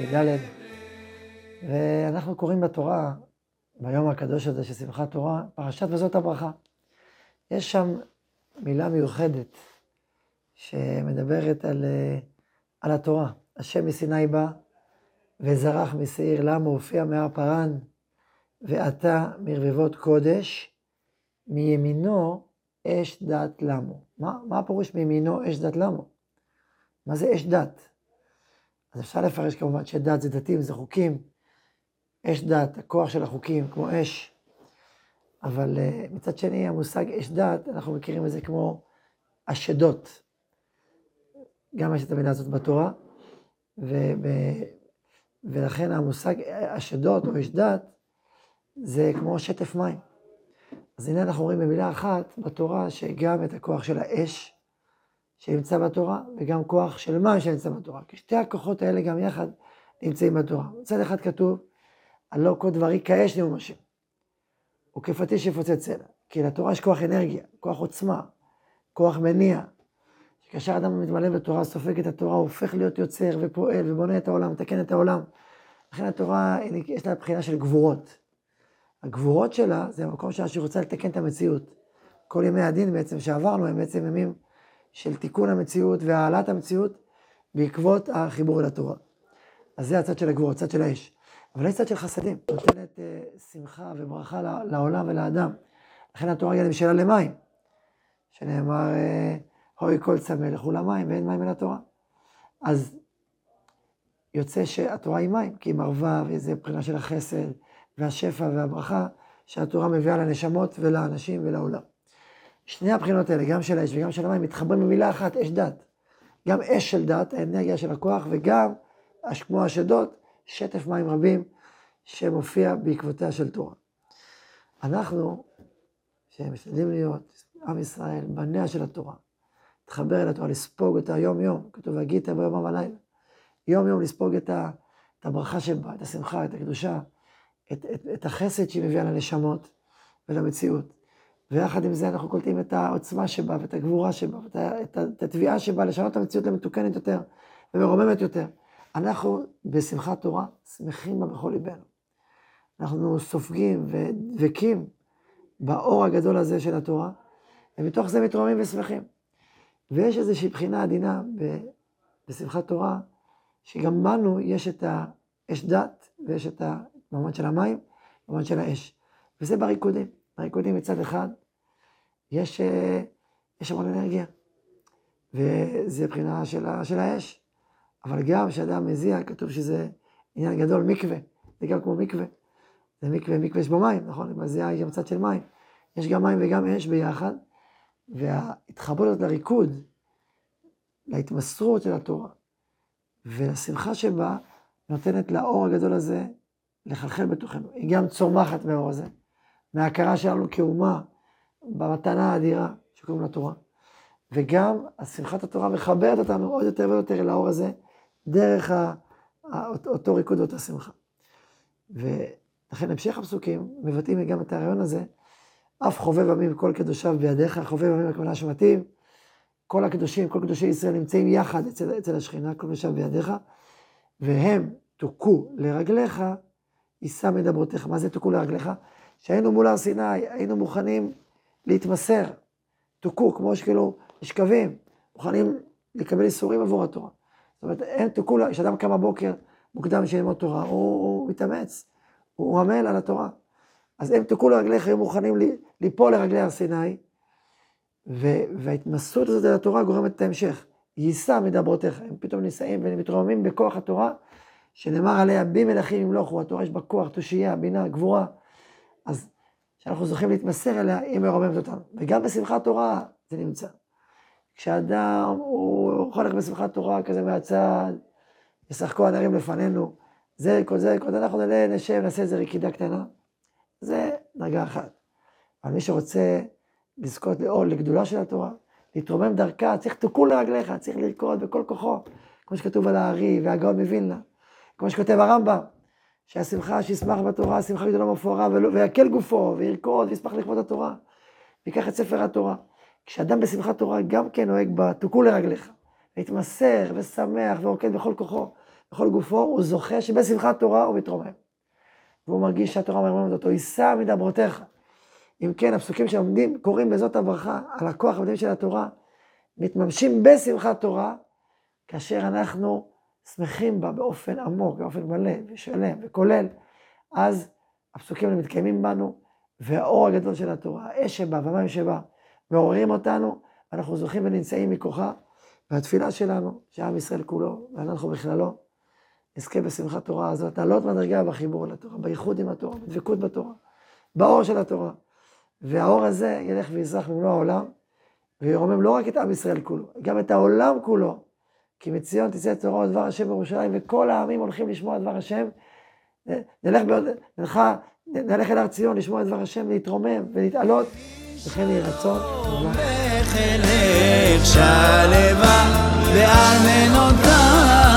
תשפ"ד, ואנחנו קוראים בתורה, ביום הקדוש הזה של שמחת תורה, פרשת וזאת הברכה. יש שם מילה מיוחדת שמדברת על, על התורה. השם מסיני בא וזרח משעיר למה הופיע מהר פרן ועתה מרבבות קודש, מימינו אש דת למו. מה, מה הפירוש מימינו אש דת למו? מה זה אש דת? אז אפשר לפרש כמובן שדת זה דתיים, זה חוקים. אש דת, הכוח של החוקים, כמו אש. אבל uh, מצד שני, המושג אש דת, אנחנו מכירים את זה כמו אשדות. גם יש את המילה הזאת בתורה, ו- ולכן המושג אשדות או אש דת, זה כמו שטף מים. אז הנה אנחנו רואים במילה אחת בתורה שגם את הכוח של האש, שנמצא בתורה, וגם כוח של מים שנמצא בתורה. כי שתי הכוחות האלה גם יחד נמצאים בתורה. מצד אחד כתוב, הלא כל דברי כאש נאום השם, וכפטיש יפוצץ סלע. כי לתורה יש כוח אנרגיה, כוח עוצמה, כוח מניע. שכאשר אדם מתמלא בתורה, סופג את התורה, הופך להיות יוצר ופועל ובונה את העולם, מתקן את העולם. לכן התורה, יש לה בחינה של גבורות. הגבורות שלה, זה המקום שלה שהיא רוצה לתקן את המציאות. כל ימי הדין בעצם שעברנו, הם בעצם ימים של תיקון המציאות והעלאת המציאות בעקבות החיבור אל התורה. אז זה הצד של הגבורות, הצד של האש. אבל יש צד של חסדים, נותנת uh, שמחה וברכה לעולם ולאדם. לכן התורה הגיעה למשאלה למים, שנאמר, uh, הוי כל צמא לכו למים ואין מים אל התורה. אז יוצא שהתורה היא מים, כי היא מרווה וזה מבחינה של החסד והשפע והברכה שהתורה מביאה לנשמות ולאנשים ולעולם. שני הבחינות האלה, גם של האש וגם של המים, מתחברים במילה אחת, אש דת. גם אש של דת, האנרגיה של הכוח, וגם, כמו השדות, שטף מים רבים שמופיע בעקבותיה של תורה. אנחנו, שמשתדלים להיות עם ישראל, בניה של התורה, להתחבר אל התורה, לספוג אותה יום-יום, כתוב, והגית ביום ובלילה. יום-יום לספוג את, הברכה שבה, את השמחה, את הקדושה, את, את, את החסד שהיא מביאה לנשמות ולמציאות. ויחד עם זה אנחנו קולטים את העוצמה שבה, ואת הגבורה שבה, ואת את, את התביעה שבה לשנות את המציאות למתוקנת יותר ומרוממת יותר. אנחנו בשמחת תורה שמחים בה בכל ליבנו. אנחנו סופגים ודבקים באור הגדול הזה של התורה, ומתוך זה מתרוממים ושמחים. ויש איזושהי בחינה עדינה בשמחת תורה, שגם בנו יש את האש דת, ויש את המעמד של המים, המעמד של האש. וזה בריקודים. בריקודים מצד אחד, יש, אה, יש המון אנרגיה, וזה מבחינה של, של האש. אבל גם כשאדם מזיע, כתוב שזה עניין גדול, מקווה, זה גם כמו מקווה. זה מקווה, מקווה יש בו מים, נכון? מזיע היא גם צד של מים. יש גם מים וגם אש ביחד, וההתחברות הזאת לריקוד, להתמסרות של התורה, ולשמחה שבה, נותנת לאור הגדול הזה לחלחל בתוכנו. היא גם צומחת מהאור הזה, מההכרה שלנו כאומה, במתנה האדירה שקוראים לתורה. וגם השמחת התורה מחברת אותנו עוד יותר ויותר אל האור הזה, דרך אותו ריקוד ואותה שמחה. ולכן המשך הפסוקים מבטאים גם את הרעיון הזה, אף חובב עמים כל קדושיו בידיך, חובב עמים הכוונה שמתאים, כל הקדושים, כל קדושי ישראל נמצאים יחד אצל, אצל השכינה, כל קדושיו בידיך, והם תוכו לרגליך, יישא מדברותיך. מה זה תוכו לרגליך? שהיינו מול הר סיני, היינו מוכנים להתמסר, תוכו, כמו שכאילו קווים, מוכנים לקבל איסורים עבור התורה. זאת אומרת, אין תוכו, כשאדם קם בבוקר מוקדם בשביל ללמוד תורה, הוא, הוא מתאמץ, הוא עמל על התורה. אז הם תוכו לרגליך, היו מוכנים ליפול לרגלי הר סיני, וההתמסרות הזאת על התורה גורמת את ההמשך. יישא מדברותיך, הם פתאום נישאים ומתרוממים בכוח התורה, שנאמר עליה בי מלכים ימלוכו, התורה יש בה כוח, תושייה, בינה, גבורה. אז שאנחנו זוכים להתמסר אליה, היא מרוממת אותנו. וגם בשמחת תורה זה נמצא. כשאדם הוא חולק בשמחת תורה כזה מהצד, ישחקו הנערים לפנינו, זה כל זה, כל זה, אנחנו נעלה, נשב, נעשה איזה רקידה קטנה. זה דרגה אחת. אבל מי שרוצה לזכות לעול, לגדולה של התורה, להתרומם דרכה, צריך תוקון לרגליך, צריך לרקוד בכל כוחו, כמו שכתוב על הארי והגאון מווילנה, כמו שכותב הרמב"ם, שהשמחה שישמח בתורה, השמחה גדולה מפוארה, ויקל גופו, וירקוד, וישמח לכבוד התורה. ויקח את ספר התורה. כשאדם בשמחת תורה גם כן נוהג בתוקו לרגליך, להתמסר ושמח ורוקד בכל כוחו, בכל גופו, הוא זוכה שבשמחת תורה הוא מתרומם. והוא מרגיש שהתורה מרוממת אותו, יישא מדברותיך. אם כן, הפסוקים שעומדים, קוראים בזאת הברכה, על הכוח המדהים של התורה, מתממשים בשמחת תורה, כאשר אנחנו שמחים בה באופן עמוק, באופן מלא ושלם וכולל, אז הפסוקים האלה מתקיימים בנו, והאור הגדול של התורה, האש שבה והמים שבה, מעוררים אותנו, ואנחנו זוכים ונמצאים מכוחה, והתפילה שלנו, שעם ישראל כולו, ואנחנו בכללו, נזכה בשמחת תורה הזאת, לעלות מדרגה בחיבור לתורה, בייחוד עם התורה, בדבקות בתורה, באור של התורה. והאור הזה ילך ויזרח במלוא העולם, וירומם לא רק את עם ישראל כולו, גם את העולם כולו. כי מציון תצא תורה ודבר השם בירושלים, וכל העמים הולכים לשמוע דבר השם. נלך, נלך, נלך אל הר ציון לשמוע את דבר השם, להתרומם ולהתעלות, וכן יהי רצון. שלווה, ועל מנותיו